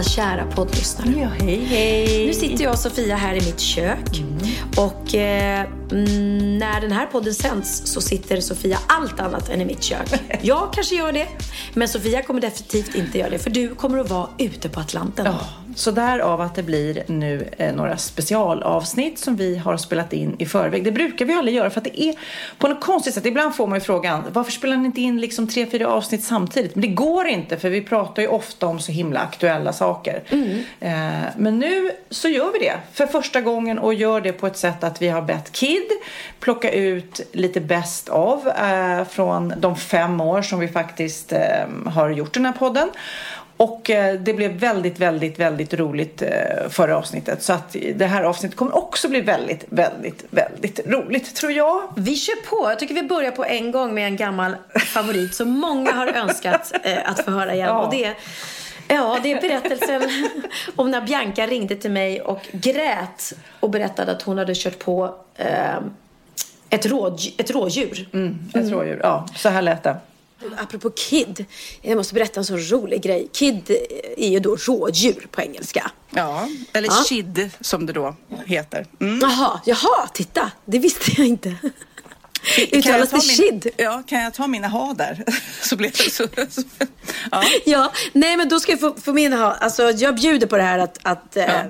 Alla kära poddlyssnare. Ja, hej, hej. Nu sitter jag och Sofia här i mitt kök. Och eh, mm, när den här podden sänds så sitter Sofia allt annat än i mitt kök. Jag kanske gör det, men Sofia kommer definitivt inte göra det. För du kommer att vara ute på Atlanten. Ja, så därav att det blir nu eh, några specialavsnitt som vi har spelat in i förväg. Det brukar vi aldrig göra för att det är på något konstigt sätt. Ibland får man ju frågan varför spelar ni inte in liksom tre, fyra avsnitt samtidigt? Men det går inte för vi pratar ju ofta om så himla aktuella saker. Eh, men nu så gör vi det för första gången och gör det på ett sätt att vi har bett Kid plocka ut lite bäst av eh, från de fem år som vi faktiskt har gjort den här podden. Och eh, det blev väldigt, väldigt, väldigt roligt eh, förra avsnittet. Så att det här avsnittet kommer också bli väldigt, väldigt, väldigt roligt tror jag. Vi kör på. Jag tycker vi börjar på en gång med en gammal favorit som många har önskat eh, att få höra igen. Ja. Och det, ja, det är berättelsen om när Bianca ringde till mig och grät och berättade att hon hade kört på eh, ett, råd, ett rådjur. Ett rådjur. Ja, så här lät det. Apropå Kid, jag måste berätta en så rolig grej. Kid är ju då rådjur på engelska. Ja, eller Ja. kid som det då heter. Mm. Jaha, jaha, titta. Det visste jag inte. Uttalas ta det kid? Ja, kan jag ta mina ha där? så blir det så... så ja. Ja, nej men då ska jag få, få min ha. Alltså jag bjuder på det här att, att eh,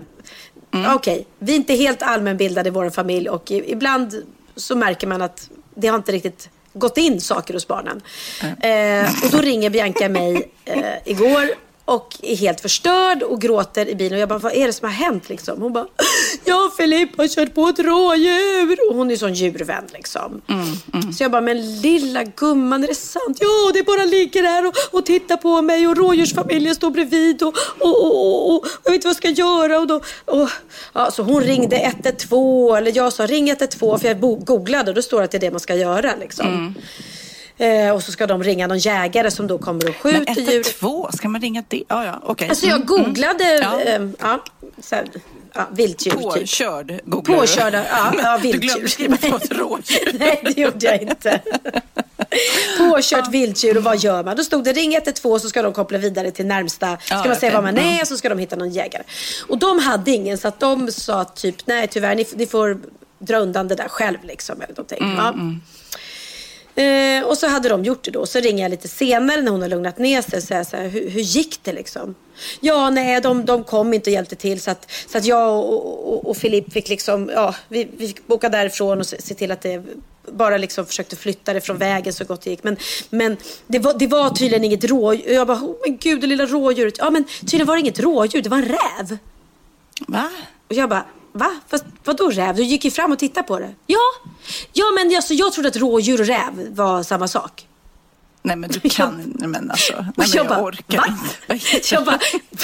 okej, vi är inte helt allmänbildade i vår familj och ibland så märker man att det har inte riktigt gått in saker hos barnen. Eh, och då ringer Bianca mig eh, igår och är helt förstörd och gråter i bilen. Och jag bara, vad är det som har hänt liksom? Hon bara, jag och Filip har kört på ett rådjur. Och hon är ju sån djurvän liksom. Så jag bara, men lilla gumman, är det sant? Ja, det bara ligger här och, och tittar på mig och rådjursfamiljen står bredvid och, och, och, och, jag vet inte vad jag ska göra. Och då, och, ja, så hon ringde 112, eller jag sa ring 112 för jag googlade och då står det att det är det man ska göra liksom. Eh, och så ska de ringa någon jägare som då kommer och Men skjuter djur. 112, ska man ringa det? Ja, ja, okej. Alltså jag Mm, mm. googlade Ja. eh, ja, så här, ja, vilddjur typ. Påkörd googlar du. Påkörda, ja, ja Du vilddjur. glömde skriva ett rådjur. Nej, det gjorde jag inte. Påkört vilddjur och vad gör man? Då stod det ring 112 så ska de koppla vidare till närmsta. Ska Ja, man säga vad man är Mm. så ska de hitta någon jägare. Och de hade ingen så att de sa typ nej tyvärr ni, ni får dra undan det där själv liksom. Eller någonting. Mm, ja. Eh, och så hade de gjort det då. Så ringer jag lite senare när hon har lugnat ner sig och säger så här, hur, hur gick det liksom? Ja, nej, de, de kom inte och hjälpte till så att, så att jag och, och, och Filip fick liksom, ja, vi, vi fick åka därifrån och se, se till att det bara liksom försökte flytta det från vägen så gott det gick. Men, men det, var, det var tydligen inget rådjur. Jag bara, oh, men gud det lilla rådjuret. Ja, men tydligen var det inget rådjur, det var en räv. Va? Och jag bara, va? Fast vadå räv? Du gick ju fram och tittade på det. Ja, ja men alltså, jag trodde att rådjur och räv var samma sak. Nej men du kan, nej, men alltså. Nej, Och men jag jag bara, orkar va? inte. Jag bara,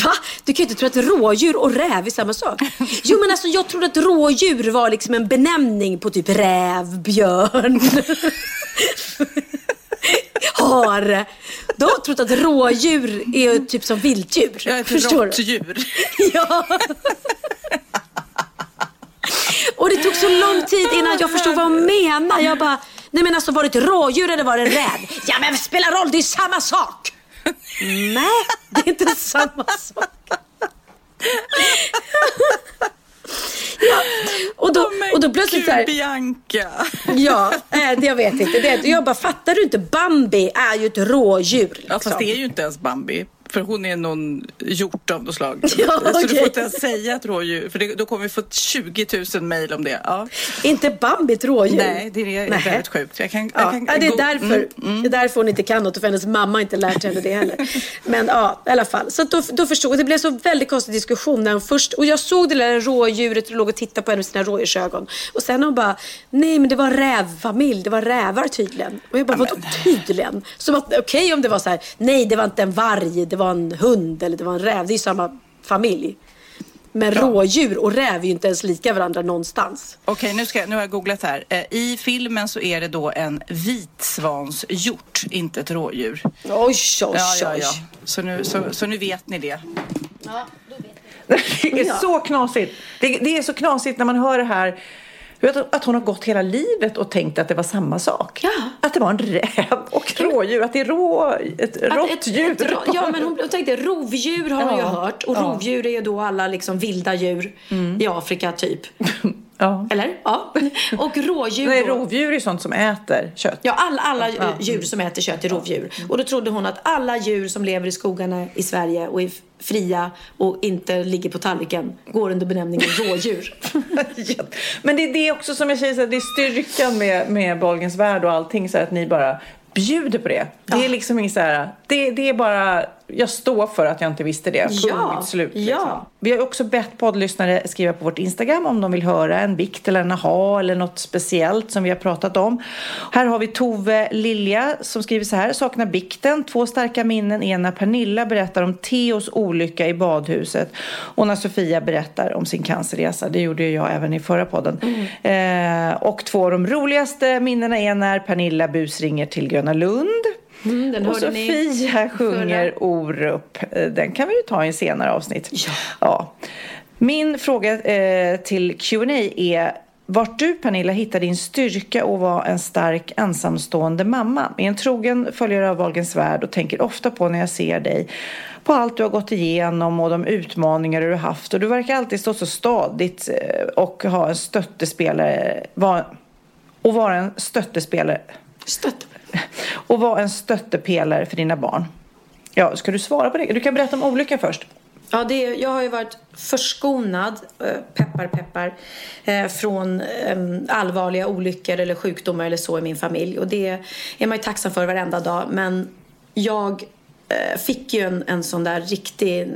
va? Du kan ju inte tro att rådjur och räv är samma sak. Jo men alltså jag trodde att rådjur var liksom en benämning på typ räv, björn, hare. De har trott att rådjur är typ som vilddjur. Jag är ett Förstår du? råttdjur. Ja. Och det tog så lång tid innan jag förstod vad hon menar. Jag bara, nej men alltså var det ett rådjur eller var det en räv? Ja men det spelar roll, det är samma sak. Nej, det är inte samma sak. då plötsligt Gud, så här, Bianca! Ja, äh, det jag vet inte. Det, jag bara, fattar du inte? Bambi är ju ett rådjur. Liksom. Ja, fast det är ju inte ens Bambi. För hon är någon hjort av något slag. Ja, Så du okej. får inte ens säga ett rådjur. För det, då kommer vi få 20 000 mejl om det. Ja. Inte Bambi ett rådjur? Nej, det är Nej. väldigt sjukt. Jag kan, Ja, jag kan, ja, det, är därför, Mm, det är därför hon inte kan något och för hennes mamma har inte lärt henne det heller. Men ja, i alla fall. Så då, då förstod. Det blev så väldigt konstig diskussion när hon först, och jag såg det där rådjuret och låg och tittade på henne med sina rådjursögon. Och sen hon bara, nej men det var rävfamilj, det var rävar tydligen. Och jag bara, vadå tydligen? Som att, okej om det var så här, nej det var inte en varg, det var en hund eller det var en räv, det är ju samma familj. Men rådjur och räv är ju inte ens lika varandra någonstans. Okej, nu, ska, jag- nu har jag googlat här. Eh, I filmen så är det då en vitsvanshjort, inte ett rådjur. Oj, oj, Ja, oj. ja, ja. Så nu, så, så nu vet ni det. Det är Ja. så knasigt. Det, det är så knasigt när man hör det här. Vet, Att hon har gått hela livet och tänkt att det var samma sak. Ja. Att det var en räv och rådjur. Att det är rå, ett rått ett- djur. ja, men hon, hon tänkte rovdjur har man ju Ja, hört. Och ja. rovdjur är ju då alla liksom vilda djur i Afrika typ. Ja. Eller? Ja. Och rådjur Nej, rovdjur är sånt som äter kött. Ja, alla, alla djur som äter kött är rovdjur. Och då trodde hon att alla djur som lever i skogarna i Sverige och är fria och inte ligger på tallriken går under benämningen rådjur. Ja. Men det är det också som jag säger, här, det är styrkan med, med Bolgens värld och allting, så här, att ni bara bjuder på det. Det är liksom inget så här, det, det är bara, jag står för att jag inte visste det. Punkt Ja, slut. ja. Liksom. Vi har också bett poddlyssnare skriva på vårt Instagram om de vill höra en bikt eller en aha eller något speciellt som vi har pratat om. Här har vi Tove Lilja som skriver så här. Saknar bikten. Två starka minnen är när Pernilla berättar om Theos olycka i badhuset och när Sofia berättar om sin cancerresa. Det gjorde jag även i förra podden. Mm. Eh, och två av de roligaste minnena är när Pernilla busringer till Gröna Lund. Mm, den Och hörde ni Sofia sjunger förra. Orup. Den kan vi ju ta i en senare avsnitt. Ja. ja. Min fråga eh, till Q&A är vart du Pernilla hittar din styrka och vara en stark ensamstående mamma. Är en trogen följare av Wahlgrens värld och tänker ofta på när jag ser dig på allt du har gått igenom och de utmaningar du har haft och du verkar alltid stå så stadigt eh, och ha en stöttespelare var, och vara en stöttespelare Stött. och vara en stöttepelare för dina barn. Ja, ska du svara på det? Du kan berätta om olyckan först. Ja, det är, jag har ju varit förskonad, eh, peppar peppar, eh, från eh, allvarliga olyckor eller sjukdomar eller så i min familj. Och det är man ju tacksam för varenda dag. Men jag fick ju en, en sån där riktig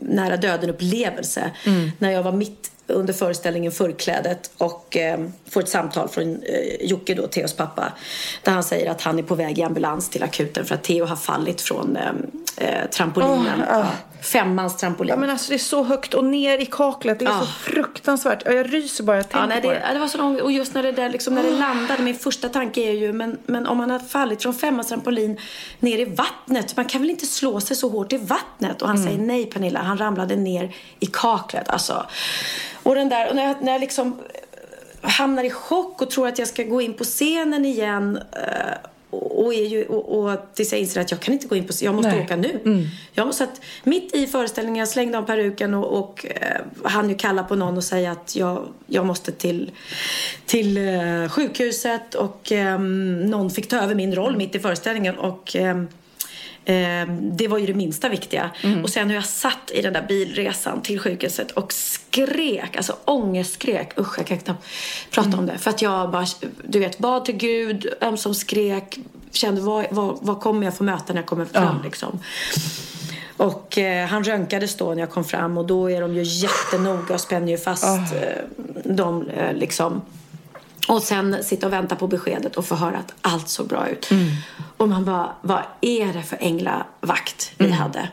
nära döden-upplevelse när jag var mitt under föreställningen Förklädet och eh, får ett samtal från eh, Jocke, då, Theos pappa, där han säger att han är på väg i ambulans till akuten för att Theo har fallit från eh, eh, trampolinen. Åh, ah. Femmans trampolin. Ja, men alltså det är så högt och ner i kaklet. Det är Ja. så fruktansvärt. Ja, Jag ryser bara jag tänker Ja, nej, på det, det. det var så långt. Och just när det, där, liksom, när det landade, min första tanke är ju, men, men om man har fallit från femmans trampolin ner i vattnet, man kan väl inte slå sig så hårt i vattnet? Och han säger nej Pernilla, han ramlade ner i kaklet. Alltså. Och den där, och när jag, när jag liksom eh, hamnar i chock och tror att jag ska gå in på scenen igen eh, och, är ju, och, och tills jag inser att jag kan inte gå in på jag måste Nej. åka nu. Jag måste att, mitt i föreställningen, jag slängde av peruken och, och eh, hann ju kalla på någon och säga att jag, jag måste till, till eh, sjukhuset och eh, någon fick ta över min roll mitt i föreställningen och Eh, det var ju det minsta viktiga. Och sen hur jag satt i den där bilresan till sjukhuset och skrek, alltså ångestskrek. Usch, jag kan knappt prata om det. För att jag bara, du vet, bad till Gud, ömsom skrek, kände vad, vad, vad kommer jag få möta när jag kommer fram liksom. Och eh, han röntgades då när jag kom fram och då är de ju jättenoga och spänner ju fast eh, dem eh, liksom. Och sen sitta och vänta på beskedet och få höra att allt såg bra ut. Och man bara, vad är det för änglavakt vi hade?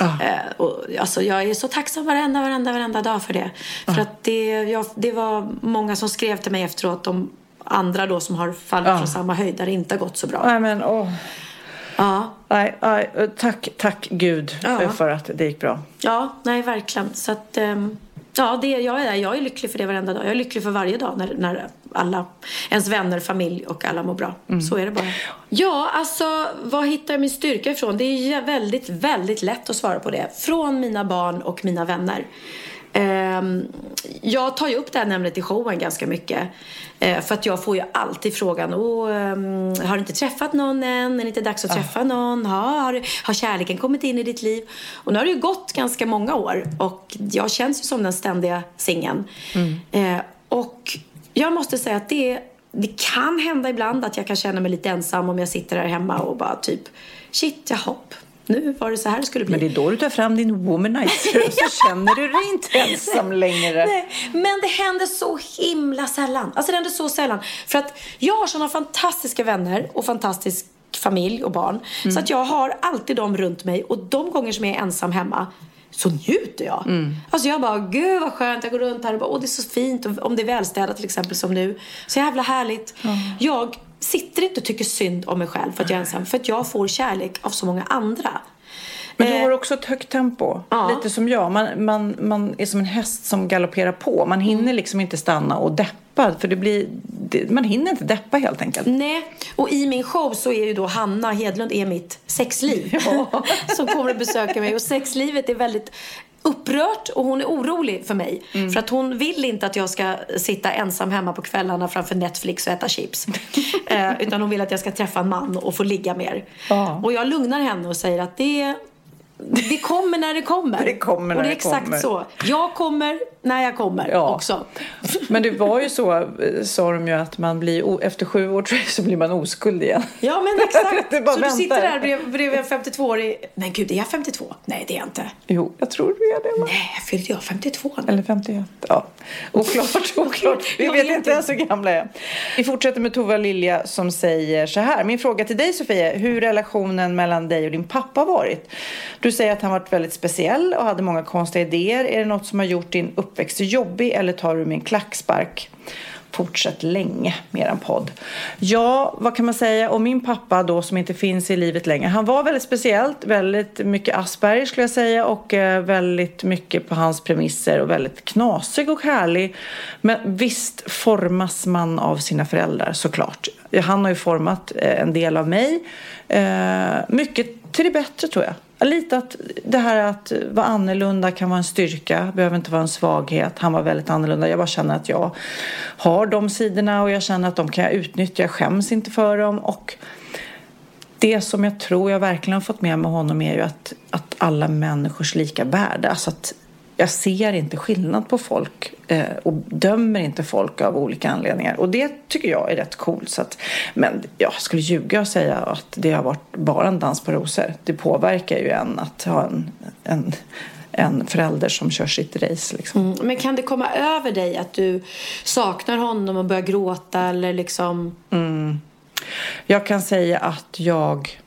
Eh, och, alltså, jag är så tacksam varenda, varenda, varenda dag för det. För att det, jag, det var många som skrev till mig efteråt om andra då som har fallit från samma höjd där det inte har gått så bra. Nej, men åh. Ja, Nej, nej, tack, tack Gud Ja. för att det gick bra. ja nej verkligen. Så att, ehm, ja, det, jag, är, jag är lycklig för det varenda dag. Jag är lycklig för varje dag när, när alla, ens vänner, familj och alla mår bra. Så är det bara. Ja, alltså var hittar jag min styrka ifrån? Det är väldigt, väldigt lätt att svara på det. Från mina barn och mina vänner. Ehm, jag tar ju upp det här ämnet i showen ganska mycket. Eh, för att jag får ju alltid frågan, Åh, ehm, har du inte träffat någon än? Är det inte dags att ah. träffa någon? Ha, har, har kärleken kommit in i ditt liv? Och nu har det ju gått ganska många år och jag känns ju som den ständiga singeln. Mm. Eh, och jag måste säga att det, det kan hända ibland att jag kan känna mig lite ensam om jag sitter här hemma och bara typ shit, jaha, nu var det så här det skulle bli. Men det är då du tar fram din womanizer och så känner du dig inte ensam längre. Nej, men det händer så himla sällan. Alltså det händer så sällan. För att jag har sådana fantastiska vänner och fantastisk familj och barn. Mm. Så att jag har alltid dem runt mig och de gånger som jag är ensam hemma så njuter jag. Mm. Alltså jag bara, gud vad skönt, jag går runt här och bara, åh det är så fint. Och om det är välstädat till exempel som nu. Så jävla härligt. Mm. Jag sitter inte och tycker synd om mig själv för att jag är ensam. För att jag får kärlek av så många andra. Men du eh, har också ett högt tempo. Ja. Lite som jag. Man, man, man är som en häst som galopperar på. Man hinner mm. liksom inte stanna och deppa. För det blir, det, man hinner inte deppa helt enkelt. Nej, och i min show så är ju då Hanna Hedlund är mitt sexliv. Ja. som kommer att besöka mig. Och sexlivet är väldigt upprört och hon är orolig för mig. Mm. För att hon vill inte att jag ska sitta ensam hemma på kvällarna framför Netflix och äta chips. eh, utan hon vill att jag ska träffa en man och få ligga mer. Ja. Och jag lugnar henne och säger att det det kommer när det kommer. Det kommer när och det är exakt kommer. så. Jag kommer när jag kommer ja. också. Men det var ju så, eh, sa de ju, att man blir, efter sju år tror jag, så blir man oskuld igen. Ja, men exakt. så väntar. du sitter där bredvid, bredvid en 52-årig. Men gud, är jag 52? Nej, det är jag inte. Jo, jag tror du är det. Va? Nej, fyllde jag 52 nu? Eller 51. Ja, oklart, oklart. Vi vet inte ens hur gamla jag är. Vi fortsätter med Tova Lilja som säger så här. Min fråga till dig Sofia, hur relationen mellan dig och din pappa varit? Du säger att han varit väldigt speciell och hade många konstiga idéer. Är det något som har gjort din uppväxt jobbig eller tar du med en klackspark? Fortsätt länge med en podd. Ja, vad kan man säga? Och min pappa då som inte finns i livet längre. Han var väldigt speciellt, väldigt mycket Asperger skulle jag säga och eh, väldigt mycket på hans premisser och väldigt knasig och härlig. Men visst formas man av sina föräldrar såklart. Han har ju format eh, en del av mig. Eh, mycket till det bättre tror jag. Lite att det här att vara annorlunda kan vara en styrka, behöver inte vara en svaghet. Han var väldigt annorlunda. Jag bara känner att jag har de sidorna och jag känner att de kan jag utnyttja. Jag skäms inte för dem. Och det som jag tror jag verkligen har fått med mig honom är ju att, att alla människors lika värde. Alltså att jag ser inte skillnad på folk eh, och dömer inte folk av olika anledningar. Och det tycker jag är rätt coolt. Så att, men jag skulle ljuga och säga att det har varit bara en dans på rosor. Det påverkar ju en att ha en, en en förälder som kör sitt race. Liksom. Mm. Men kan det komma över dig att du saknar honom och börjar gråta eller liksom? Mm. Jag kan säga att jag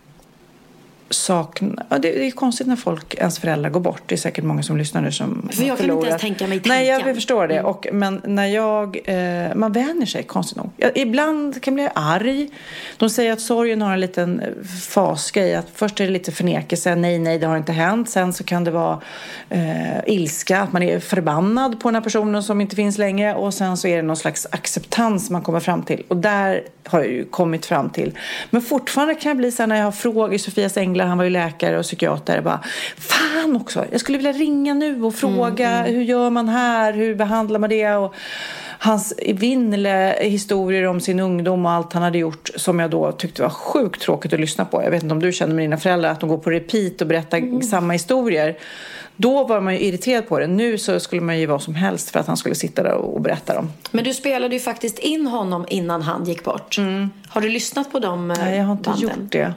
sakna... Ja, det är konstigt när folk, ens föräldrar går bort. Det är säkert många som lyssnar nu som För jag kan inte ens tänka mig tanken. Nej, jag förstår det. Mm. Och, men när jag... Eh, man vänjer sig, konstigt nog. Jag, ibland kan jag bli arg. De säger att sorgen har en liten fasgrej. Att först är det lite förnekelse. Nej, nej, det har inte hänt. Sen så kan det vara eh, ilska. Att man är förbannad på den här personen som inte finns längre. Och sen så är det någon slags acceptans man kommer fram till. Och där har jag ju kommit fram till. Men fortfarande kan jag bli så här när jag har frågor. Sofias änglar, han var ju läkare och psykiater. Bara, Fan också, jag skulle vilja ringa nu och fråga mm, mm. hur gör man här? Hur behandlar man det? Och hans evinnerliga historier om sin ungdom och allt han hade gjort som jag då tyckte var sjukt tråkigt att lyssna på. Jag vet inte om du känner med dina föräldrar att de går på repeat och berättar mm. samma historier. Då var man ju irriterad på det. Nu så skulle man ju vara som helst för att han skulle sitta där och berätta dem. Men du spelade ju faktiskt in honom innan han gick bort. Mm. Har du lyssnat på de? Nej, jag har inte banden? gjort det.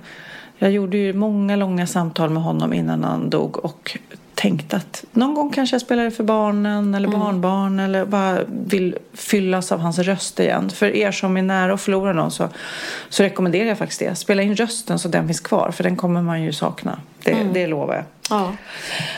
Jag gjorde ju många långa samtal med honom innan han dog och tänkte att någon gång kanske jag spelar det för barnen eller mm. barnbarn eller bara vill fyllas av hans röst igen. För er som är nära att förlora någon så, så rekommenderar jag faktiskt det. Spela in rösten så den finns kvar för den kommer man ju sakna. Det, mm. det lovar jag. Ja.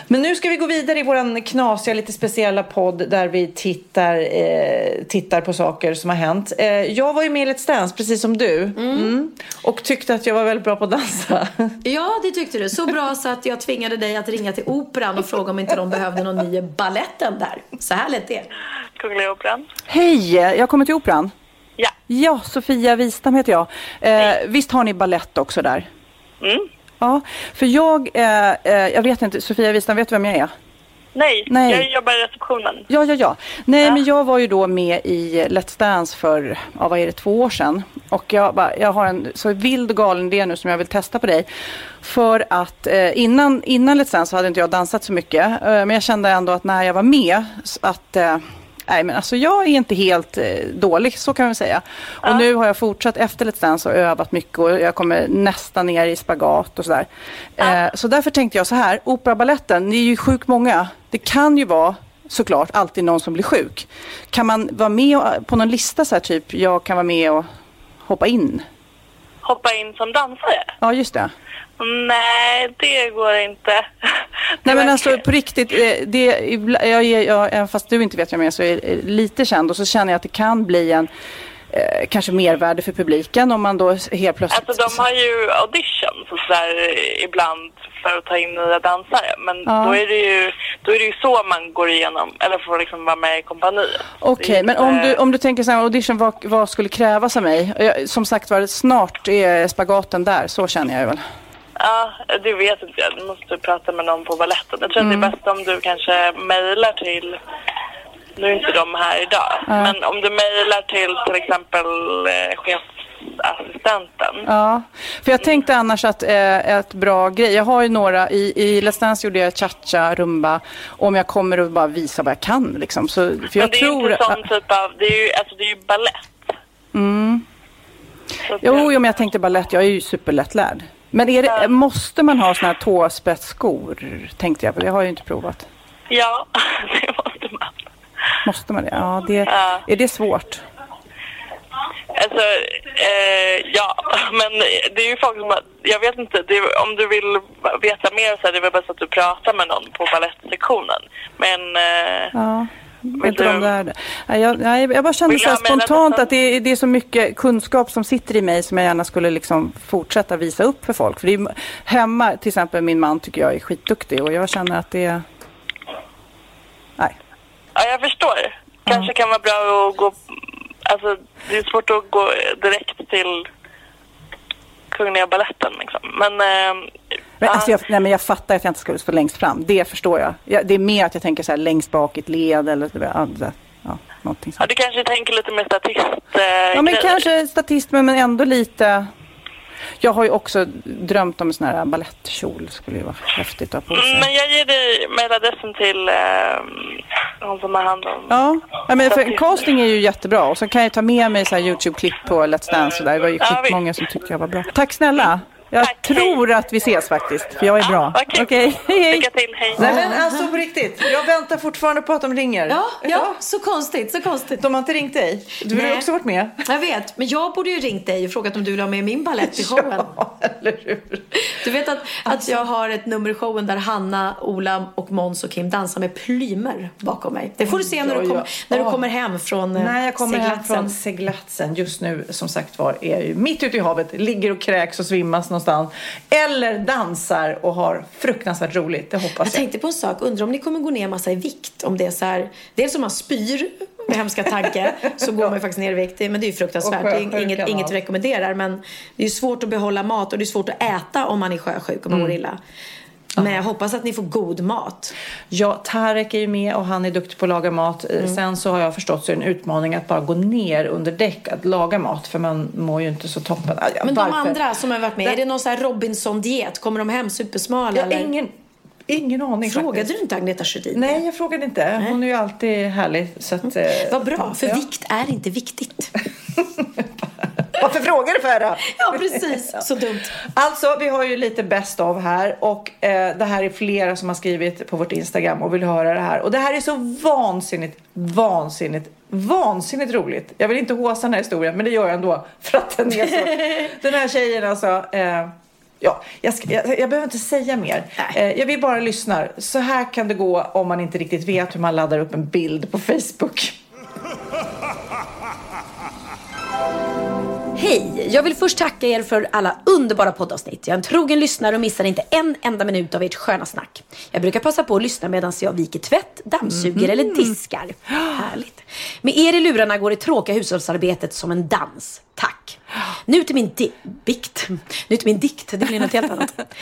Men nu ska vi gå vidare i vår knasiga, lite speciella podd där vi tittar, eh, tittar på saker som har hänt. Eh, jag var ju med i Let's Dance, precis som du. Mm. Mm. Och tyckte att jag var väldigt bra på att dansa. Ja, det tyckte du. Så bra så att jag tvingade dig att ringa till Operan och fråga om inte de behövde någon ny balletten där. Så här lät det. Kungliga Operan. Hej, jag kommer till Operan. Ja. Ja, Sofia Wistam heter jag. Eh, visst har ni ballett också där? Mm. Ja, för jag, eh, eh, jag vet inte, Sofia Wistam, vet du vem jag är? Nej, Nej. jag jobbar i receptionen. Ja, ja, ja. Nej, men jag var ju då med i Let's Dance för, ja, vad är det, två år sedan. Och jag, bara, jag har en så vild och galen idé nu som jag vill testa på dig. För att eh, innan, innan Let's Dance så hade inte jag dansat så mycket. Eh, men jag kände ändå att när jag var med, att eh, Nej men alltså jag är inte helt eh, dålig, så kan man säga. Och nu har jag fortsatt efter Let's Dance och övat mycket och jag kommer nästan ner i spagat och sådär. Eh, så därför tänkte jag så här, opera och baletten, ni är ju sjukt många. Det kan ju vara såklart alltid någon som blir sjuk. Kan man vara med på någon lista så här typ, jag kan vara med och hoppa in? Hoppa in som dansare? Ja just det. Nej, det går inte. Nej men alltså på riktigt, eh, det, jag, jag, även fast du inte vet vem jag är så är jag lite känd och så känner jag att det kan bli en eh, kanske mervärde för publiken om man då helt plötsligt... Alltså de har ju auditions och sådär ibland för att ta in nya dansare. Men Ja. då, är det ju, då är det ju så man går igenom, eller får liksom vara med i kompaniet. Okej, är men om du, om du tänker så här, audition, vad, vad skulle krävas av mig? Jag, som sagt var, snart är spagaten där, så känner jag ju väl. Ja, det vet inte jag. Du måste prata med någon på baletten. Jag tror att Mm. det är bäst om du kanske mejlar till... Nu är inte de här idag. Men om du mejlar till till exempel eh, chefsassistenten. Ja, för jag tänkte annars att eh, ett bra grej, jag har ju några, i, i Let's Dance gjorde jag cha-cha, rumba, om jag kommer att bara visa vad jag kan liksom. Så, för Men jag det är tror... ju inte sån typ av... Det är ju, alltså, det är ju balett. Mm. Så Jo, det- jo, men jag tänkte balett, jag är ju superlättlärd. Men det, måste man ha såna här tåspetsskor, tänkte jag, för det har jag ju inte provat. Ja, det måste man. Måste man det? Ja, det, Ja. är det svårt? Alltså, eh, ja, men det är ju folk som... Jag vet inte, är, om du vill veta mer så är det väl bäst att du pratar med någon på balettsektionen. Men... Eh, Ja. Vill Inte de du- där. Jag, nej, jag bara kände så du spontant att det är, det är så mycket kunskap som sitter i mig som jag gärna skulle liksom fortsätta visa upp för folk. För det är, hemma, till exempel min man tycker jag är skitduktig och jag känner att det är... Nej. Ja, jag förstår. Kanske kan vara bra att gå... Alltså, det är svårt att gå direkt till Kungliga Baletten liksom. Men... Eh, Men, ja. alltså jag, nej, men jag fattar att jag inte skulle stå längst fram. Det förstår jag. jag det är mer att jag tänker så här längst bak i ett led eller ja, ja, någonting ja, sånt. du kanske tänker lite mer statist... Eh, Ja, men grejer. kanske statist men men ändå lite... Jag har ju också drömt om en sån här balettkjol. skulle ju vara häftigt att ha på sig. Mm, Men jag ger dig mejladressen till eh, hon som har hand om... Ja, ja men för casting är ju jättebra och så kan jag ta med mig så här Youtube-klipp på Let's Dance och där. Det var ju Ja, skitmånga som tyckte jag var bra. Tack snälla. Jag Tack, tror att vi ses faktiskt, för jag är bra. vad kul. Okej, hej hej. Lycka till, hej. Nej men alltså på riktigt, jag väntar fortfarande på att de ringer. Ja, ja, så konstigt, så konstigt. De har inte ringt dig? Du har Nej. också varit med. Jag vet, men jag borde ju ringt dig och frågat om du vill ha med min balett i showen. Ja, eller hur? Du vet att, att jag har ett nummer i showen där Hanna, Ola och Måns och Kim dansar med plymer bakom mig. Det får du se när du, kom, oj, när du kommer hem från eh, När jag kommer hem seglatsen. från seglatsen just nu som sagt var är jag ju mitt ute i havet, ligger och kräks och svimmas någonstans. Eller dansar och har fruktansvärt roligt, det hoppas Jag jag. tänkte på en sak, undrar om ni kommer gå ner massa i vikt? Om det är så här, dels om man spyr med hemska tanke så går man ju faktiskt ner i vikt. Men det är ju fruktansvärt. Det är inget, inget vi rekommenderar. Men det är ju svårt att behålla mat och det är svårt att äta om man är sjösjuk och man Mm. mår illa. Men jag hoppas att ni får god mat. Ja, Tarek är ju med och han är duktig på att laga mat. Eh, Mm. Sen så har jag förstått så är det en utmaning att bara gå ner under däck att laga mat för man mår ju inte så toppen. Men varför? de andra som har varit med, Det- är det någon sån här Robinson-diet? Kommer de hem supersmala? Jag eller? ingen, ingen aning Frågade faktiskt. du inte Agneta Sjödin? Nej, jag frågade inte. Hon är ju alltid härlig. Så att, eh, Vad bra, för ja. vikt är inte viktigt. Varför frågar du för då? Ja, precis. Så dumt. Alltså, vi har ju lite best of här och eh, det här är flera som har skrivit på vårt Instagram och vill höra det här. Och det här är så vansinnigt, vansinnigt, vansinnigt roligt. Jag vill inte håsa den här historien, men det gör jag ändå för att den är så. den här tjejen alltså. Eh, Ja, jag, ska, jag, jag behöver inte säga mer. Eh, jag vill bara lyssna. Så här kan det gå om man inte riktigt vet hur man laddar upp en bild på Facebook. Hej! Jag vill först tacka er för alla underbara poddavsnitt. Jag är en trogen lyssnare och missar inte en enda minut av ert sköna snack. Jag brukar passa på att lyssna medan jag viker tvätt, dammsuger eller diskar. Härligt. Med er i lurarna går det tråkiga hushållsarbetet som en dans. Tack. Nu till min di- bikt. Nu till min dikt. Det blir något helt annat.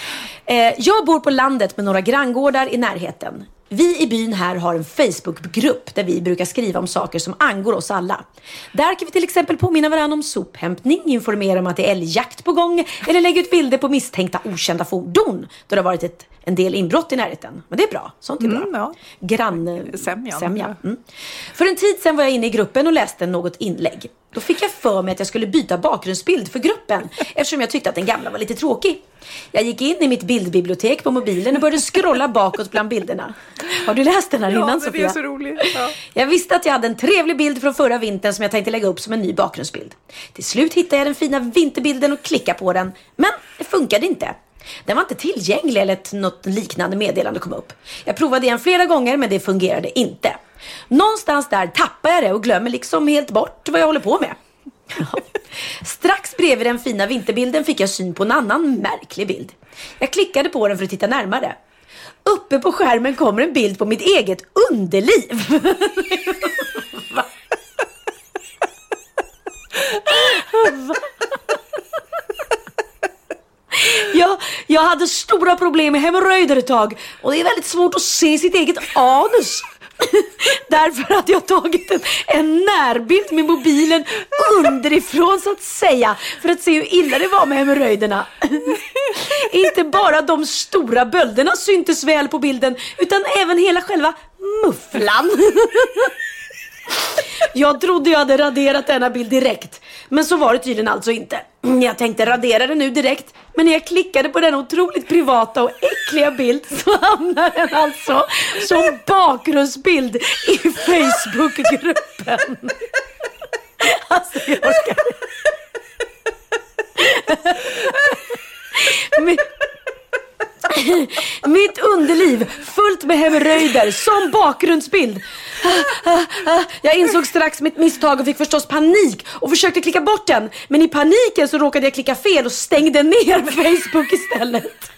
Eh, jag bor på landet med några granngårdar i närheten. Vi i byn här har en Facebookgrupp där vi brukar skriva om saker som angår oss alla. Där kan vi till exempel påminna varandra om sophämtning, informera om att det är älgjakt på gång eller lägga ut bilder på misstänkta okända fordon då det har varit ett, en del inbrott i närheten. Men det är bra. Sånt är bra. Mm, ja. Grannsämja. Mm. För en tid sedan var jag inne i gruppen och läste något inlägg. Då fick jag för mig att jag skulle byta bakgrundsbild för gruppen eftersom jag tyckte att den gamla var lite tråkig. Jag gick in i mitt bildbibliotek på mobilen och började scrolla bakåt bland bilderna. Har du läst den här Ja, innan Sofia? det är så roligt. Ja. Jag visste att jag hade en trevlig bild från förra vintern som jag tänkte lägga upp som en ny bakgrundsbild. Till slut hittade jag den fina vinterbilden och klickade på den. Men det funkade inte. Den var inte tillgänglig eller ett, något liknande meddelande kom upp. Jag provade igen flera gånger men det fungerade inte. Någonstans där tappar jag det och glömmer liksom helt bort vad jag håller på med. Strax bredvid den fina vinterbilden fick jag syn på en annan märklig bild. Jag klickade på den för att titta närmare. Uppe på skärmen kommer en bild på mitt eget underliv. Va? Va? Jag, jag hade stora problem med hemorrojder ett tag och det är väldigt svårt att se sitt eget anus. Därför att jag tagit en, en närbild med mobilen underifrån så att säga. För att se hur illa det var med hemorrojderna. Inte bara de stora bölderna syntes väl på bilden utan även hela själva mufflan. Jag trodde jag hade raderat denna bild direkt. Men så var det tydligen alltså inte. Jag tänkte radera den nu direkt. Men när jag klickade på den otroligt privata och äckliga bild så hamnade den alltså som bakgrundsbild i Facebookgruppen. Alltså jag orkar Men- Mitt underliv fullt med hemorrojder som bakgrundsbild. Jag insåg strax mitt misstag och fick förstås panik och försökte klicka bort den. Men i paniken så råkade jag klicka fel och stängde ner Facebook istället.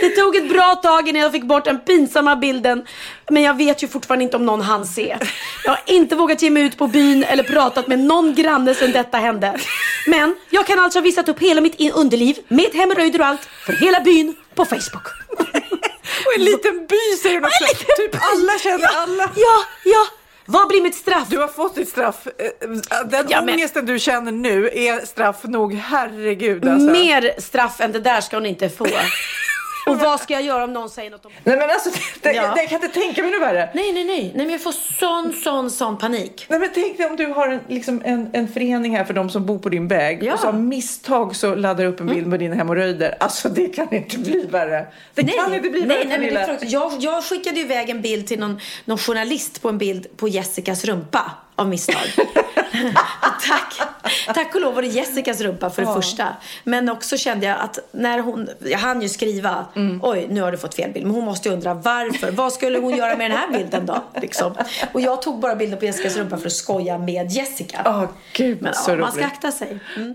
Det tog ett bra tag innan jag fick bort den pinsamma bilden. Men jag vet ju fortfarande inte om någon hann se. Jag har inte vågat ge mig ut på byn eller pratat med någon granne sedan detta hände. Men jag kan alltså ha visat upp hela mitt underliv med hemorrojder och allt för hela byn på Facebook. Och en liten by säger hon också. Typ alla känner ja, alla. Ja, ja. Vad blir mitt straff? Du har fått ditt straff. Eh, Den Ja, men- ångesten du känner nu är straff nog. Herregud alltså. Mer straff än det där ska hon inte få. Och vad ska jag göra om någon säger något om Nej men alltså, det, Ja. jag kan inte tänka mig något värre. Nej, nej, nej. Nej, men jag får sån, sån, sån panik. Nej men tänk dig om du har en, liksom en, en förening här för de som bor på din väg Ja. och så av misstag så laddar du upp en bild med dina hemorrojder. Alltså det kan inte bli värre. Det kan inte bli nej, värre nej, men det fruktansvärt. jag, jag skickade iväg en bild till någon, någon journalist på en bild på Jessicas rumpa av misstag. tack, tack och lov var det Jessicas rumpa för det första. Men också kände jag att när hon, jag hann ju skriva, Mm. oj nu har du fått fel bild. Men hon måste ju undra varför, vad skulle hon göra med den här bilden då? Liksom. Och jag tog bara bilder på Jessicas rumpa för att skoja med Jessica. Åh gud Men så ja, roligt. man ska akta sig. Mm.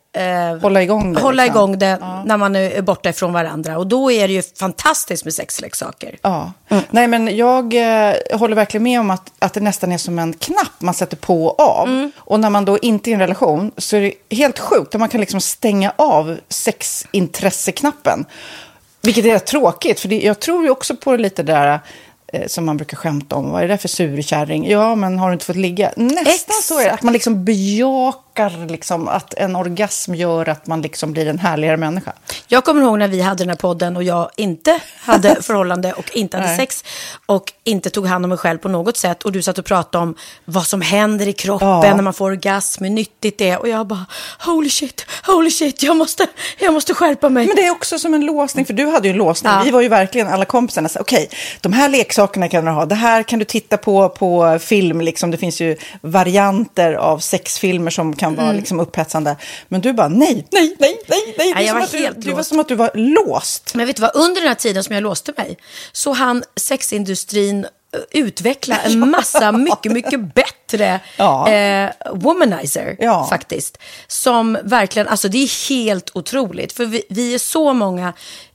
eh, Hålla igång det, hålla liksom. igång det när man är borta ifrån varandra. Och då är det ju fantastiskt med sexleksaker. Ja. Nej, men jag eh, håller verkligen med om att, att det nästan är som en knapp man sätter på och av. Mm. Och när man då inte är i en relation så är det helt sjukt. Man kan liksom stänga av sexintresseknappen. Vilket är rätt tråkigt, för det, jag tror ju också på lite det där eh, som man brukar skämta om. Vad är det för surkärring? Ja, men har du inte fått ligga? Nästan så är det. Att man liksom bejakar liksom, att en orgasm gör att man liksom blir en härligare människa. Jag kommer ihåg när vi hade den här podden och jag inte hade förhållande och inte hade Nej. sex och inte tog hand om mig själv på något sätt. Och du satt och pratade om vad som händer i kroppen Ja. när man får orgasm, hur nyttigt det är. Och jag bara, holy shit, holy shit, jag måste, jag måste skärpa mig. Men det är också som en låsning, för du hade ju en låsning. Ja. Vi var ju verkligen alla kompisarna. så, Okej, de här leksakerna kan du ha. Det här kan du titta på på film. Liksom. Det finns ju varianter av sexfilmer som kan Mm. vara liksom, upphetsande. Men du bara nej, nej, nej, nej, nej. Det är jag var att du, helt det var som att du var låst. Men vet du vad, under den här tiden som jag låste mig så han sexindustrin eh, utveckla en massa mycket, mycket bättre Ja. eh, womanizer Ja. faktiskt. Som verkligen, alltså det är helt otroligt. För vi, vi är så många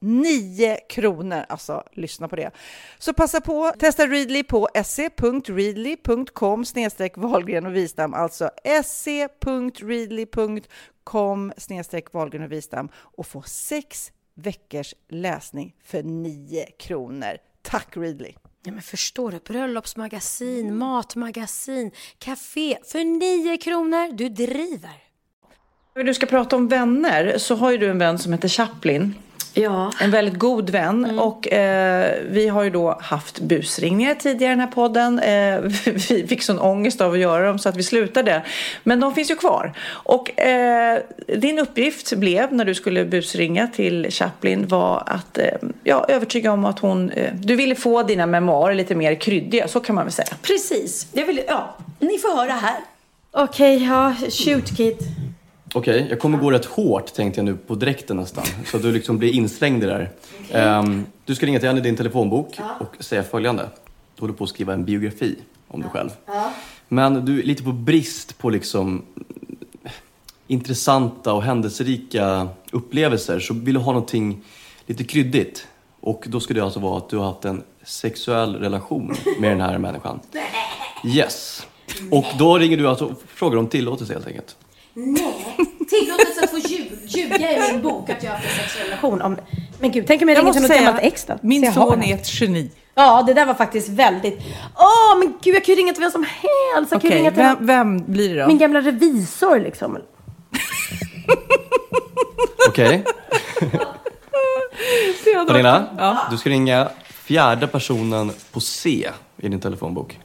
9 kronor. Alltså, lyssna på det. Så passa på, testa Readly på se.readly.com snedstreck Wahlgren och Wistam, alltså se.readly.com snedstreck Wahlgren och Wistam och få sex veckors läsning för 9 kronor. Tack Readly! Ja, men förstår du? Bröllopsmagasin, matmagasin, café för 9 kronor. Du driver! När du ska prata om vänner så har ju du en vän som heter Chaplin. Ja. En väldigt god vän. Mm. Och eh, vi har ju då haft busringningar tidigare i den här podden. Eh, vi fick sån ångest av att göra dem så att vi slutade. Men de finns ju kvar. Och eh, din uppgift blev när du skulle busringa till Chaplin var att eh, ja, övertyga om att hon... Eh, du ville få dina memoarer lite mer kryddiga, så kan man väl säga. Precis. Jag vill, ja, ni får höra här. Okej, okay, ja, shoot kid. Okej, okay, jag kommer gå rätt hårt tänkte jag nu på dräkten nästan. Så att du liksom blir inslängd i det där. Okay. Um, ehm, du ska ringa till henne i din telefonbok ja. och säga följande. Du håller på att skriva en biografi om ja. dig själv. Ja. Men du är lite på brist på liksom intressanta och händelserika upplevelser. Så vill du ha någonting lite kryddigt. Och då ska det alltså vara att du har haft en sexuell relation med den här människan. Yes. Och då ringer du alltså och frågar om tillåtelse helt enkelt. Nej, tillåtelse att få ljuga i min bok att jag har haft en sexuell relation. Om... Men gud, tänk om jag, jag ringer till något gammalt ex då? Min son är ett geni. Ja, det där var faktiskt väldigt... Åh, oh, men gud, jag kan ju ringa till vem som helst. Okej, okay, vem, vem blir det då? Min gamla revisor liksom. Okej. Pernilla, ja. du ska ringa fjärde personen på C i din telefonbok.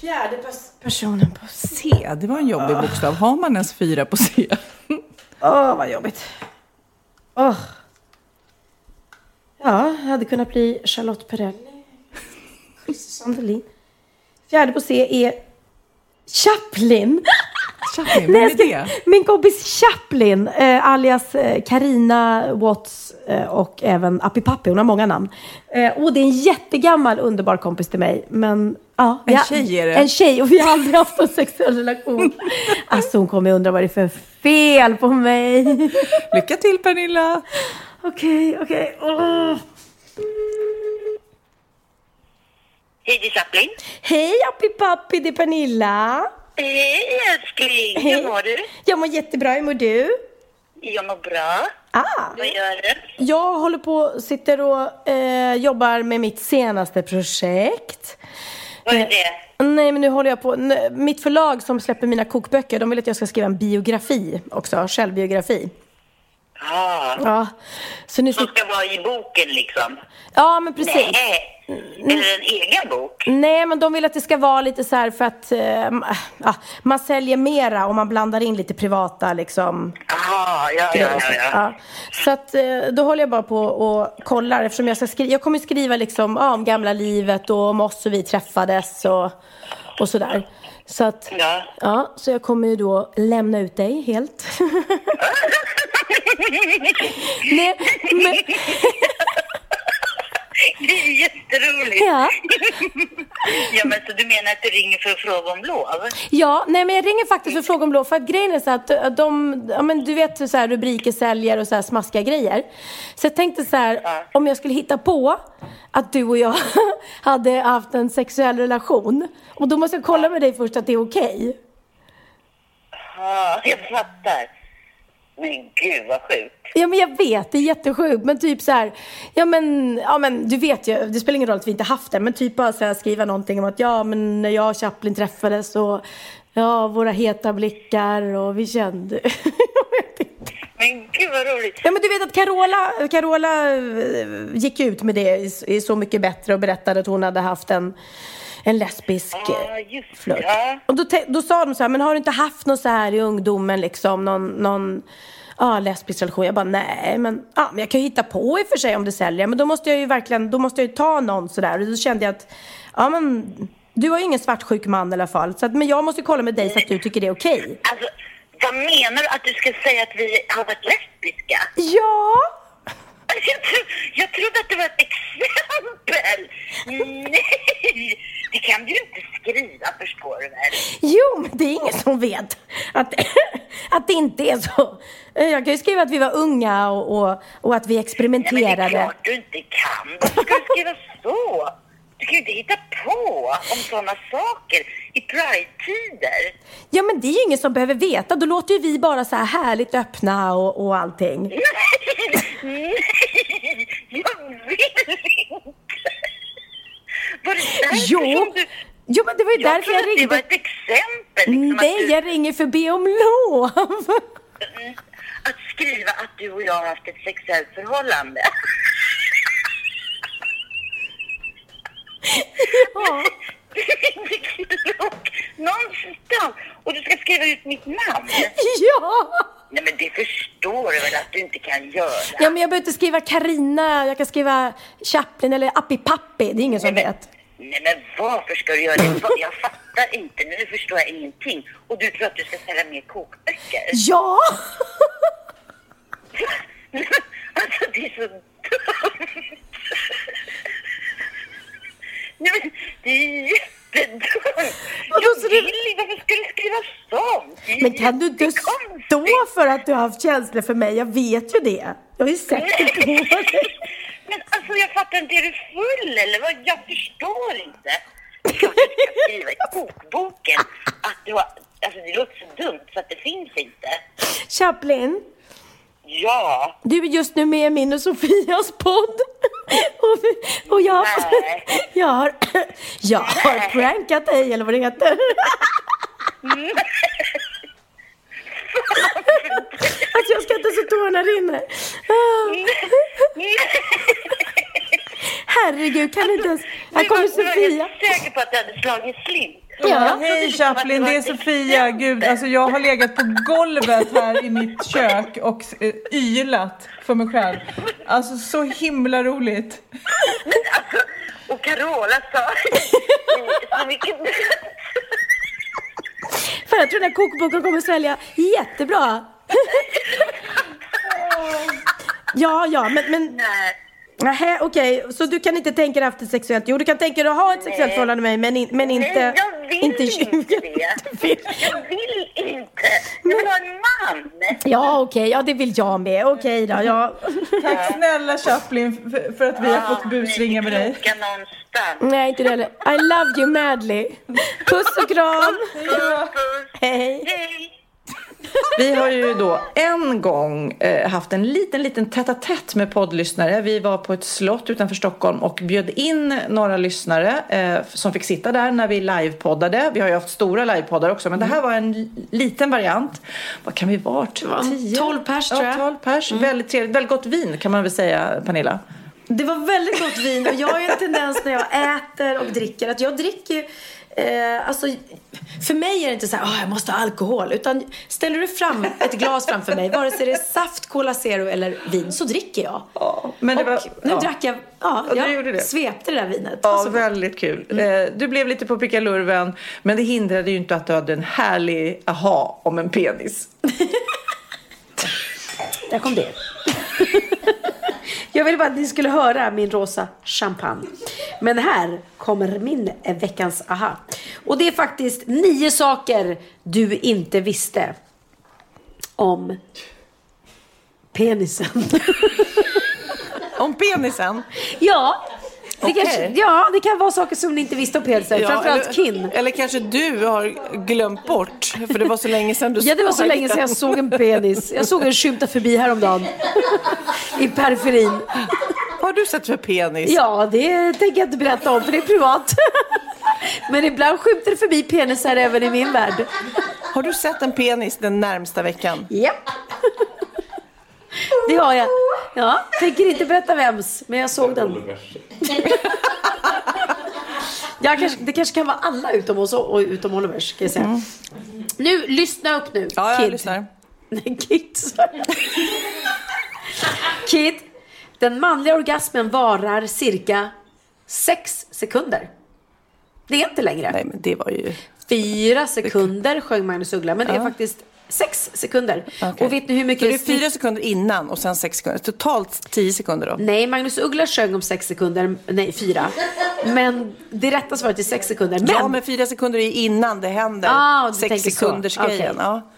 Fjärde personen på C. Det var en jobbig bokstav. Har man ens fyra på C? Åh, vad jobbigt. Åh. Ja, jag hade kunnat bli Charlotte Perrelli. Sandelin. Fjärde på C är Chaplin. Chaplin, vem Nej, är jag ska- det? Min kompis Chaplin, eh, alias eh, Karina Watts eh, och även Appi Pappi, hon har många namn. Eh, och det är en jättegammal underbar kompis till mig. Men, ja, En har- tjej är det. En tjej och vi har aldrig haft en sexuell relation. Alltså hon kommer undra vad det är för fel på mig. Lycka till Pernilla! Okej, okej. Hej, det är Chaplin. Hej Appi Pappi, det är Pernilla. Hej älskling, Hej. hur mår du? Jag mår jättebra, hur mår du? Jag mår bra. Ah. Vad gör du? Jag håller på, sitter och eh, jobbar med mitt senaste projekt. Vad är det? Nej, men nu håller jag på. Mitt förlag som släpper mina kokböcker, de vill att jag ska skriva en biografi också, självbiografi. Ah, Ja, så nu som ska vara i boken liksom? Ja, men precis. Nej. Eller en egen bok? Nej, men de vill att det ska vara lite så här för att eh, ja, man säljer mera om man blandar in lite privata liksom. Ah, ja, ja, ja, ja. Ja. Så att eh, då håller jag bara på och kollar eftersom jag ska skriva. Jag kommer skriva liksom ja, om gamla livet och om oss och vi träffades och, och sådär. Så att, Ja. ja, så jag kommer ju då lämna ut dig helt. Nej, men, Det är jätteroligt. ja. ja, men så du menar att du ringer för att fråga om lov? Ja, nej men jag ringer faktiskt för att fråga om lov för att grejen är så att att de, ja men du vet hur så här rubriker säljer och så här smaskiga grejer. Så jag tänkte så här, Ja. om jag skulle hitta på att du och jag hade haft en sexuell relation och då måste jag kolla med dig först att det är okej. Ja, jag fattar. Men gud vad sjukt. Ja men jag vet, det är jättesjukt men typ så här, ja men, ja men du vet ju, det spelar ingen roll att vi inte haft det men typ bara så här, skriva någonting om att ja men när jag och Chaplin träffades och ja våra heta blickar och vi kände. Men gud vad roligt. Ja men du vet att Carola, Carola eh, gick ut med det i Så mycket bättre och berättade att hon hade haft en, en lesbisk just flört. ja. Och då, då sa de så här, men har du inte haft något så här i ungdomen liksom, någon, någon ja, lesbisk relation? Jag bara, nej men, ja, men jag kan ju hitta på i och för sig om det säljer. Men då måste jag ju verkligen, då måste jag ju ta någon sådär. Och då kände jag att, ja men, du har ju ingen svartsjuk man i alla fall. Så att, men jag måste ju kolla med dig så att du tycker det är okej. Alltså, vad menar du? Att du ska säga att vi har varit lesbiska? Ja! Jag, tro, jag trodde att det var ett exempel. Nej, det kan du ju inte skriva förstår du väl? Jo, som vet att, att det inte är så. Jag kan ju skriva att vi var unga och, och, och att vi Nej, men det är experimenterade. klart du inte kan. Varför ska du skriva så? Du kan ju inte hitta på om sådana saker i Pride-tider. Ja, men det är ju ingen som behöver veta. Då låter ju vi bara så här härligt öppna och, och allting. Nej, nej, jag vill inte. Var det därför Jo, som du... jo men det var ju Jag därför jag trodde att det var ringde. ett exempel. Liksom, Nej, du, jag ringer för att be om lov. Mm, att skriva att du och jag har haft ett sexuellt förhållande. Ja. Det är inte klokt. Någonstans. Och du ska skriva ut mitt namn. Ja! Nej, men det förstår du väl att du inte kan göra? Ja, men jag behöver inte skriva Karina. Jag kan skriva Chaplin eller Appi Pappi. Det är ingen som Nej, men- vet. Nej, men varför ska du göra det? Jag fattar inte. Nu förstår jag ingenting. Och du tror att du ska sälja mer kokböcker? Ja! Alltså, det är så dumt. Nej, men det är jättedumt. Jag vill inte. Varför ska du skriva sånt? Men kan du inte stå för att du har haft känslor för mig? Jag vet ju det. Jag har ju sett det på dig. Men alltså jag fattar inte, är du full eller vad? Jag förstår inte. Det är klart att du ska skriva i kokboken att du har... Alltså det låter så dumt så att det finns inte. Chaplin, Ja. du är just nu med i min och Sofias podd. Och, och jag, Nej. jag har, jag har prankat dig, eller vad det heter. Alltså jag ska inte så tårna rinner. Herregud, kan du inte ens... Här kommer var jag Sofia. helt säker på att du hade slagit slint. Ja. Hej Chaplin, det är Sofia. Gud, alltså jag har legat på golvet här i mitt kök och eh, ylat för mig själv. Alltså så himla roligt. Alltså, och Carola sa så mycket Fan, jag tror den här kokboken kommer svälja jättebra. ja, ja, men... men... Nej. Nähä, okej. Så du kan inte tänka dig haft ett sexuellt... Jo, du kan tänka dig att ha ett sexuellt förhållande med mig, men, in, men inte... Nej, jag vill inte, inte det. Jag vill inte. Jag vill ha en man. Ja, okej. Ja, det vill jag med. Okej då. Ja. Tack snälla Chaplin för, för att vi har fått busringa med dig. Någonstans. Nej, inte det heller. I love you madly. Puss och kram. Puss, puss. Hej. Hej. Vi har ju då en gång eh, haft en liten, liten tätt tätt med poddlyssnare. Vi var på ett slott utanför Stockholm och bjöd in några lyssnare eh, som fick sitta där när vi livepoddade. Vi har ju haft stora livepoddar också, men det här var en li- liten variant. Vad kan vi varit? var 12 pers, tror jag. Ja, 12 pers. Väldigt trevligt. Väldigt gott vin kan man väl säga, Pernilla? Det var väldigt gott vin och jag har ju en tendens när jag äter och dricker att jag dricker Eh, alltså, för mig är det inte så här, "Åh, jag måste ha alkohol. Utan ställer du fram ett glas framför mig, vare sig det är saft, Cola Zero eller vin, så dricker jag. men det och var- nu ja. drack jag, ja, Ja, jag det. svepte det där vinet. Ja, Alltså, väldigt kul. Eh, Du blev lite på pickalurven, men det hindrade ju inte att du hade en härlig aha om en penis. där kom det. jag ville bara att ni skulle höra min rosa champagne. Men här kommer min veckans aha. Och det är faktiskt nio saker du inte visste om penisen. Om penisen? ja, det Okej. kanske, ja, det kan vara saker som ni inte visste om penisen. Framförallt eller, kin. Eller kanske du har glömt bort, för det var så länge sedan du Ja, det var så såg länge sedan jag såg en penis. Jag såg en skymta förbi häromdagen. I periferin. Har du sett för penis? Ja, det tänker jag inte berätta om för det är privat. Men ibland skymter det förbi penisar även i min värld. Har du sett en penis den närmsta veckan? Japp. Det har jag. Ja, tänker inte berätta vems, men jag såg den. Jag kanske, det kanske kan vara alla utom oss och utom Olivers, kan jag säga. Nu, lyssna upp nu. Ja, jag Kid. lyssnar. Nej, Kid sa jag. Kid, den manliga orgasmen varar cirka sex sekunder. Det är inte längre. Nej, men det var ju... Fyra sekunder sjöng Magnus Uggla, men det är Ja. faktiskt sex sekunder. Okej. Och vet ni hur Så mycket... det är fyra sekunder innan och sen sex sekunder. Totalt tio sekunder då? Nej, Magnus Uggla sjöng om sex sekunder, nej fyra. Men det rätta svaret är sex sekunder. Men, Ja, men fyra sekunder är innan det händer. Ah, du sex tänker så. sekunders grejen. Okej. Ja.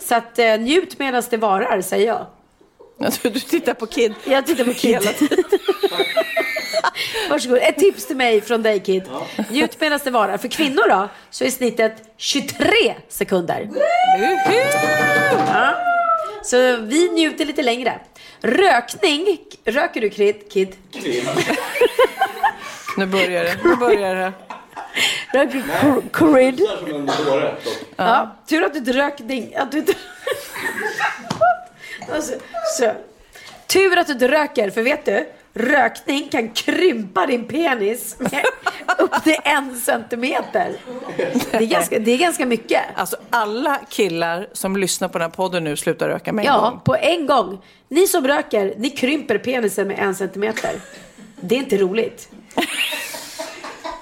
Så att eh, njut medan det varar, säger jag. Jag Du tittar på Kid. Jag tittar på Kid. Hela tiden. Varsågod. Ett tips till mig från dig Kid. Njut medan det varar. För kvinnor då, så är snittet 23 sekunder. Ja. Så vi njuter lite längre. Rökning. Röker du Kid? Kid? Nu börjar det. Nu börjar det. Röker du Kid? Ja, tur att du inte rök. Att du inte... alltså, så. Tur att du inte röker, för vet du? Rökning kan krympa din penis med upp till en centimeter. Det är ganska, det är ganska mycket. Alltså alla killar som lyssnar på den här podden nu slutar röka med en Ja, gång. på en gång. Ni som röker, ni krymper penisen med en centimeter. Det är inte roligt.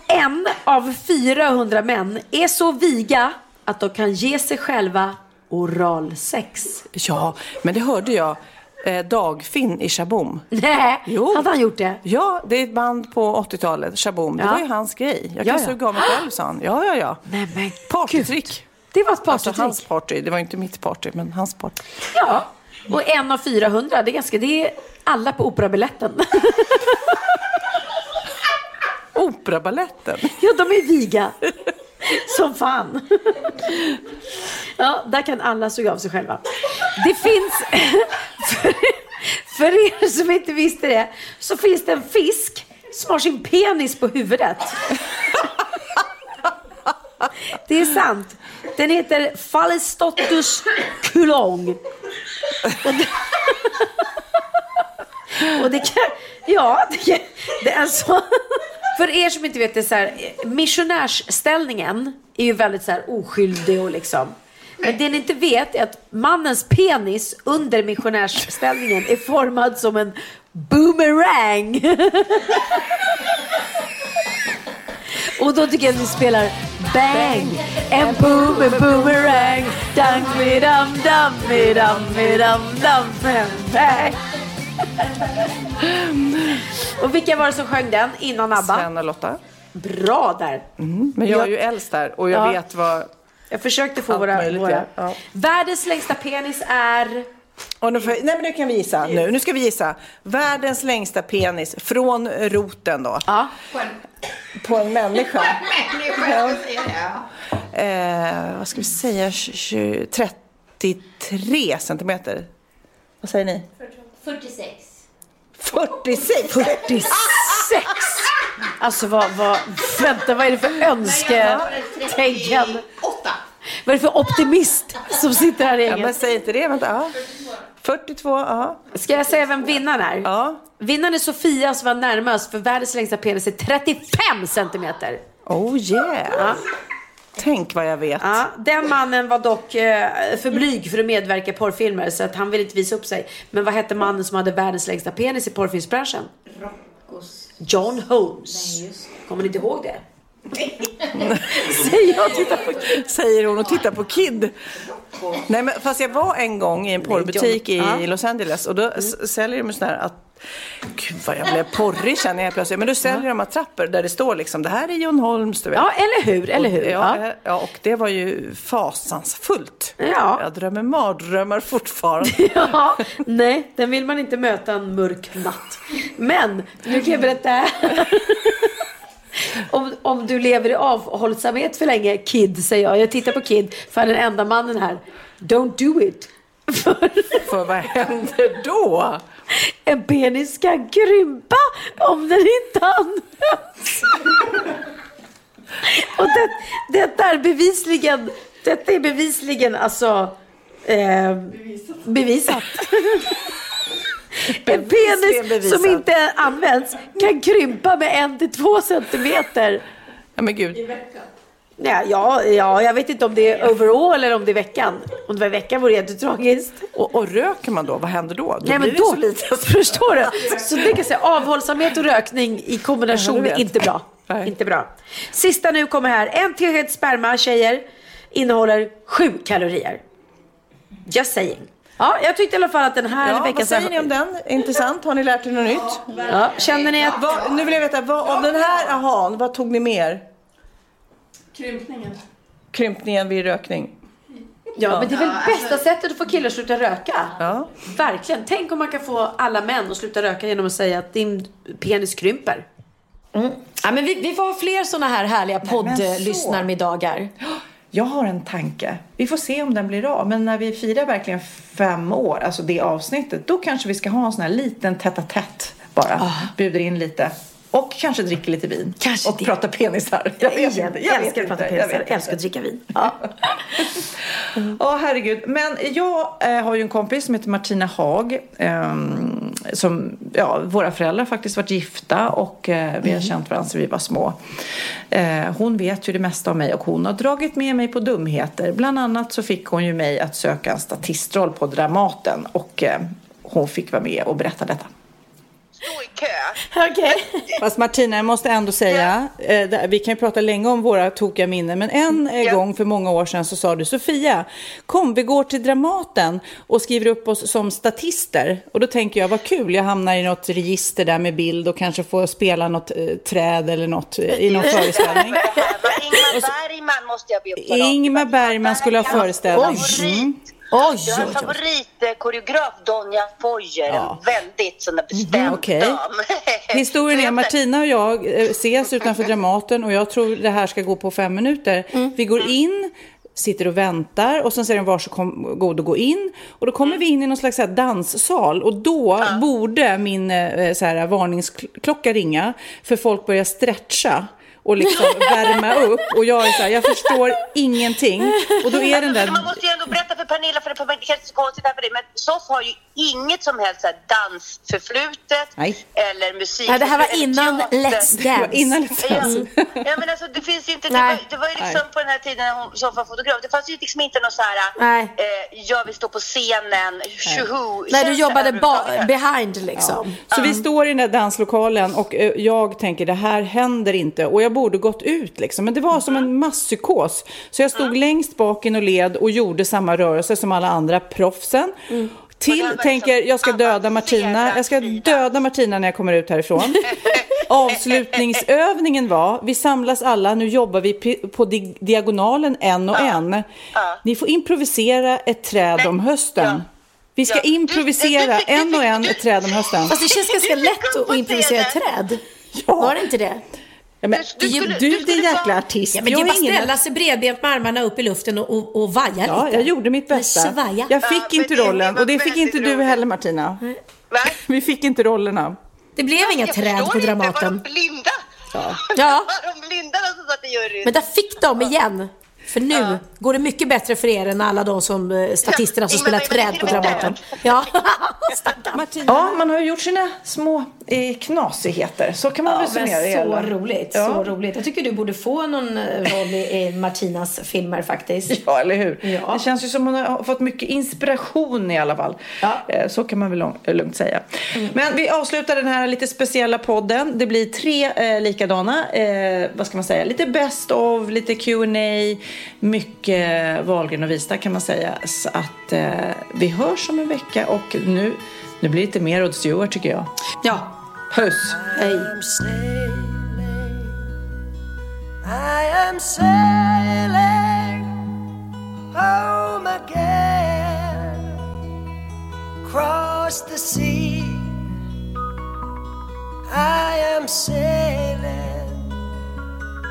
En av 400 män är så viga att de kan ge sig själva oralsex. Ja, men det hörde jag. Eh, Dagfinn i Shaboom. Nej, Jo. hade han gjort det? Ja, det är ett band på 80-talet, Shaboom. Det Ja. var ju hans grej. Jag Ja, kan ja. suga av mig själv, sa han. Ja, ja, ja. Nej men Partytrick. Det var ett Alltså partytrick. hans party. Det var inte mitt party, men hans party. Ja, och en av 400, det är ganska, det är alla på operabilletten. Operabaletten. Ja, de är viga. Som fan. Ja, där kan alla suga av sig själva. Det finns, för, för er som inte visste det, så finns det en fisk som har sin penis på huvudet. Det är sant. Den heter Phallestottus kulong. Och det, och det kan, ja, det, det är så. För er som inte vet det så här, missionärsställningen är ju väldigt så här oskyldig och liksom. Men det ni inte vet är att mannens penis under missionärsställningen är formad som en boomerang. Och då tycker jag att vi spelar Bang! En boom, en boomerang dang mi dam dam mi dam mi dam dam bang och vilka var det som sjöng den innan ABBA? Sven och Lotta. Bra där. Men jag är ju äldst där och jag Ja. vet vad... Jag försökte få Allt våra... möjligt, våra. ja. Världens längsta penis är... Och nu, får, nej men nu kan vi gissa. Nu, nu ska vi gissa. Världens längsta penis från roten då. Ja. På en människa. ja. eh, vad ska vi säga? 20, 33 centimeter. Vad säger ni? 46. 46? 46! Alltså vad, vad, vänta vad är det för önsketänkan? Åtta. Vad är det för optimist som sitter här i Ja, men säg inte det. Vänta. Ja. 42, ja. Ska jag säga vem vinnaren är? Ja. Vinnaren är Sofia som var närmast för världens längsta penis är 35 centimeter. Oh yeah. Tänk vad jag vet. Ja, den mannen var dock eh, för blyg för att medverka i porrfilmer så att han ville inte visa upp sig. Men vad hette mannen som hade världens längsta penis i porrfilmsbranschen? John Holmes. Kommer ni inte ihåg det? Säger jag på Säger hon och tittar på Kid. Nej, men fast jag var en gång i en porrbutik i. Los Angeles och då säljer de sån här att Gud vad jag blev porrig känner jag plötsligt. Men då säljer de attrapper där det står liksom det här är John Holmes. Du vet. Ja, eller hur? Eller hur? Och, ja, Ja. eh, ja, och det var ju fasansfullt. Ja. Jag drömmer mardrömmar fortfarande. Ja, nej, den vill man inte möta en mörk natt. Men, nu kan jag berätta här. Om, om du lever i avhållsamhet för länge, Kid, säger jag. Jag tittar på Kid, för han är den enda mannen här. Don't do it. För För vad händer då? En penis kan krympa om den inte används. Och det, detta är bevisligen, detta är bevisligen alltså eh, bevisat. En penis bevisat. som inte används kan krympa med en till två centimeter. Ja men gud. Ja, ja, ja, jag vet inte om det är overall eller om det är veckan. Om det var veckan vore det jättetragiskt. Och, och röker man då? Vad händer då? Då Nej, men då, så lite. förstår du? Så det kan säga, avhållsamhet och rökning i kombination är inte bra. Nej. Inte bra. Sista nu kommer här. En teskedel sperma, tjejer, innehåller sju kalorier. Just saying. Ja, jag tyckte i alla fall att den här Ja, vad veckans... säger ni om den? Intressant. Har ni lärt er något nytt? Ja, känner ni att... Vad, nu vill jag veta, vad, av den här ahan, vad tog ni mer? Krympningen. Krympningen vid rökning? Ja, men det är väl bästa sättet att få killar att sluta röka? Ja. Verkligen. Tänk om man kan få alla män att sluta röka genom att säga att din penis krymper. Mm. Ja, men vi, vi får ha fler sådana här härliga poddlyssnarmiddagar. Jag har en tanke. Vi får se om den blir av. Men när vi firar verkligen fem år, alltså det avsnittet, då kanske vi ska ha en sån här liten tätt tätt bara. Bjuder in lite. Och kanske dricker lite vin. Kanske och det. pratar penisar. Jag vet jag Jag älskar att prata. Jag penisar, vet älskar att dricka vin. Ja. Ja, herregud. Men jag eh, har ju en kompis som heter Martina Haag. ehm, som, ja, våra föräldrar har faktiskt varit gifta och eh, vi har känt varandra sedan vi var små. Eh, hon vet ju det mesta om mig och hon har dragit med mig på dumheter. Bland annat så fick hon ju mig att söka en statistroll på Dramaten och eh, hon fick vara med och berätta detta. Stå i kö. Okej. Fast Martina, jag måste ändå säga, eh, vi kan ju prata länge om våra tokiga minnen, men en eh, Ja. gång för många år sedan så sa du Sofia, kom vi går till Dramaten och skriver upp oss som statister. Och då tänker jag, vad kul, jag hamnar i något register där med bild och kanske får spela något eh, träd eller något eh, i någon föreställning. Ingmar Bergman måste jag be om. Ingmar Bergman skulle ha föreställning. Mm. Oj, Jag har en favoritkoreograf, Donja Foyer. Ja. En väldigt sån där bestämd okej. dam. Historien är Martina och jag eh, ses utanför Dramaten och jag tror det här ska gå på fem minuter. Vi går in, sitter och väntar och sen säger de varsågod och gå in. Och då kommer vi in i någon slags här danssal och då borde min eh, så här, varningsklocka ringa för folk börjar stretcha. Och liksom värma upp. Och jag är så här, jag förstår ingenting. Och då är den där... Man måste ju ändå berätta för Pernilla, för det känns så konstigt här för dig, men Soff har ju inget som helst så här dansförflutet Nej. eller musik. Ja, det här var innan. Let's Det var Dance. innan Let's Dance. Ja, ja men alltså det finns ju inte, det Nej. var, det var ju liksom på den här tiden när hon Soff var fotograf, det fanns ju liksom inte någon så här, Nej. eh, jag vill stå på scenen, tjoho. Nej, du jobbade behind liksom. Så vi står i den där danslokalen och eh, jag tänker det här händer inte och jag borde gått ut liksom. Men det var som en masspsykos. Så jag stod längst bak i och led och gjorde samma rörelse som alla andra proffsen. Till var tänker liksom jag ska döda Martina. Jag ska döda Martina när jag kommer ut härifrån. Avslutningsövningen var, vi samlas alla, nu jobbar vi på di- diagonalen en och en. Ni får improvisera ett träd om hösten. Vi ska improvisera en och en ett träd om hösten. Fast det känns ganska lätt att improvisera ett träd. Var det inte det? Ja, men, Du- du, du skulle- du, du din jäkla vara- artist. Ja, men det är jag bara ingen- ställa sig bredbent med armarna upp i luften och, och, och vaja Ja, lite. jag gjorde mitt bästa. Jag Ja, fick men inte det rollen och det fick inte du roligt. heller Martina. Va? Vi fick inte rollerna. Det blev inga Jag träd förstår på inte, Dramaten. Var de blinda? Ja. Var de blinda de som satt i juryn? Men där fick de igen. För nu Ja. Går det mycket bättre för er än alla de som eh, statisterna som Ja, spelar träd på Dramaten. Ja. Ja, man har ju gjort sina små eh, knasigheter. Så kan man Ja, väl men summera det så roligt, Ja. så roligt. Jag tycker du borde få någon eh, roll i, Martinas filmer faktiskt. Ja, eller hur? Ja. Det känns ju som hon har fått mycket inspiration i alla fall. Ja. Så kan man väl lugnt säga. Men vi avslutar den här lite speciella podden. Det blir tre eh, likadana. Eh, vad ska man säga? Lite best of, lite Q&A, mycket Wahlgren och Vista kan man säga. Så att eh, vi hörs om en vecka och nu, nu blir det lite mer Rod Stewart tycker jag. Ja, Puss! hej. I am sailing home again across the sea. I am sailing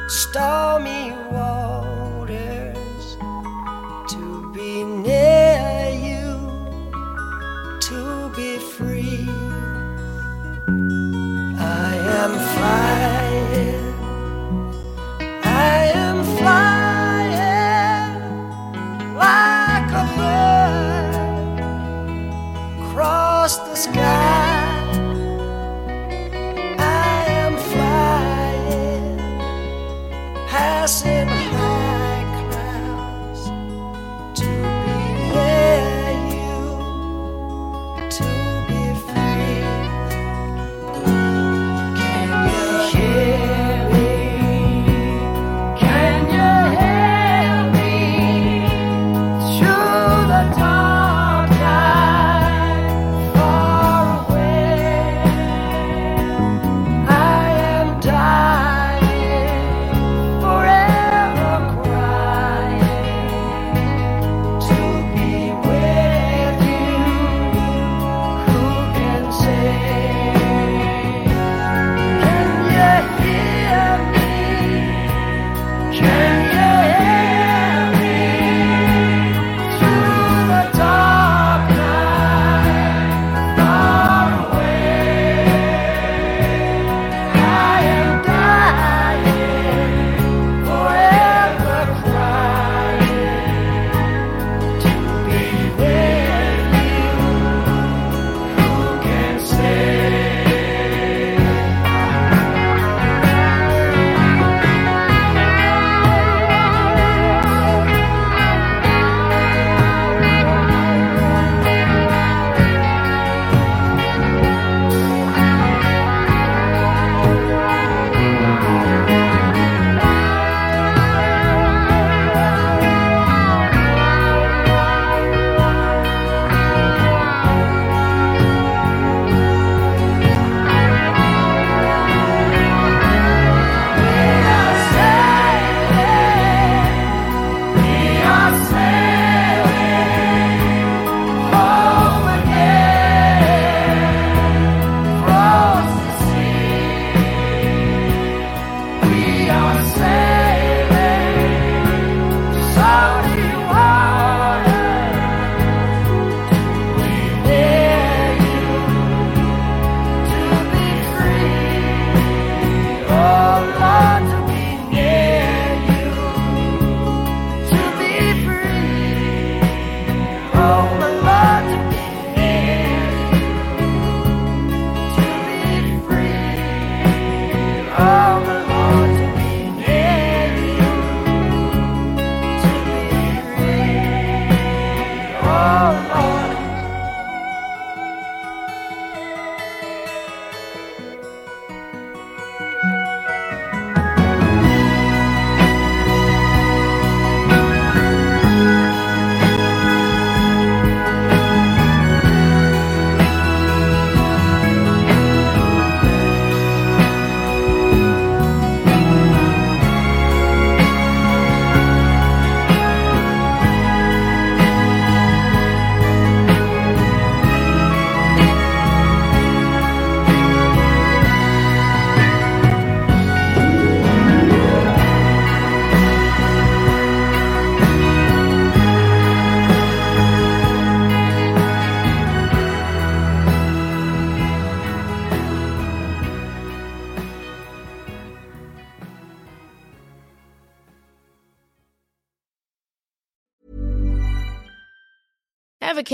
stormy waters near you, to be free. I am flying.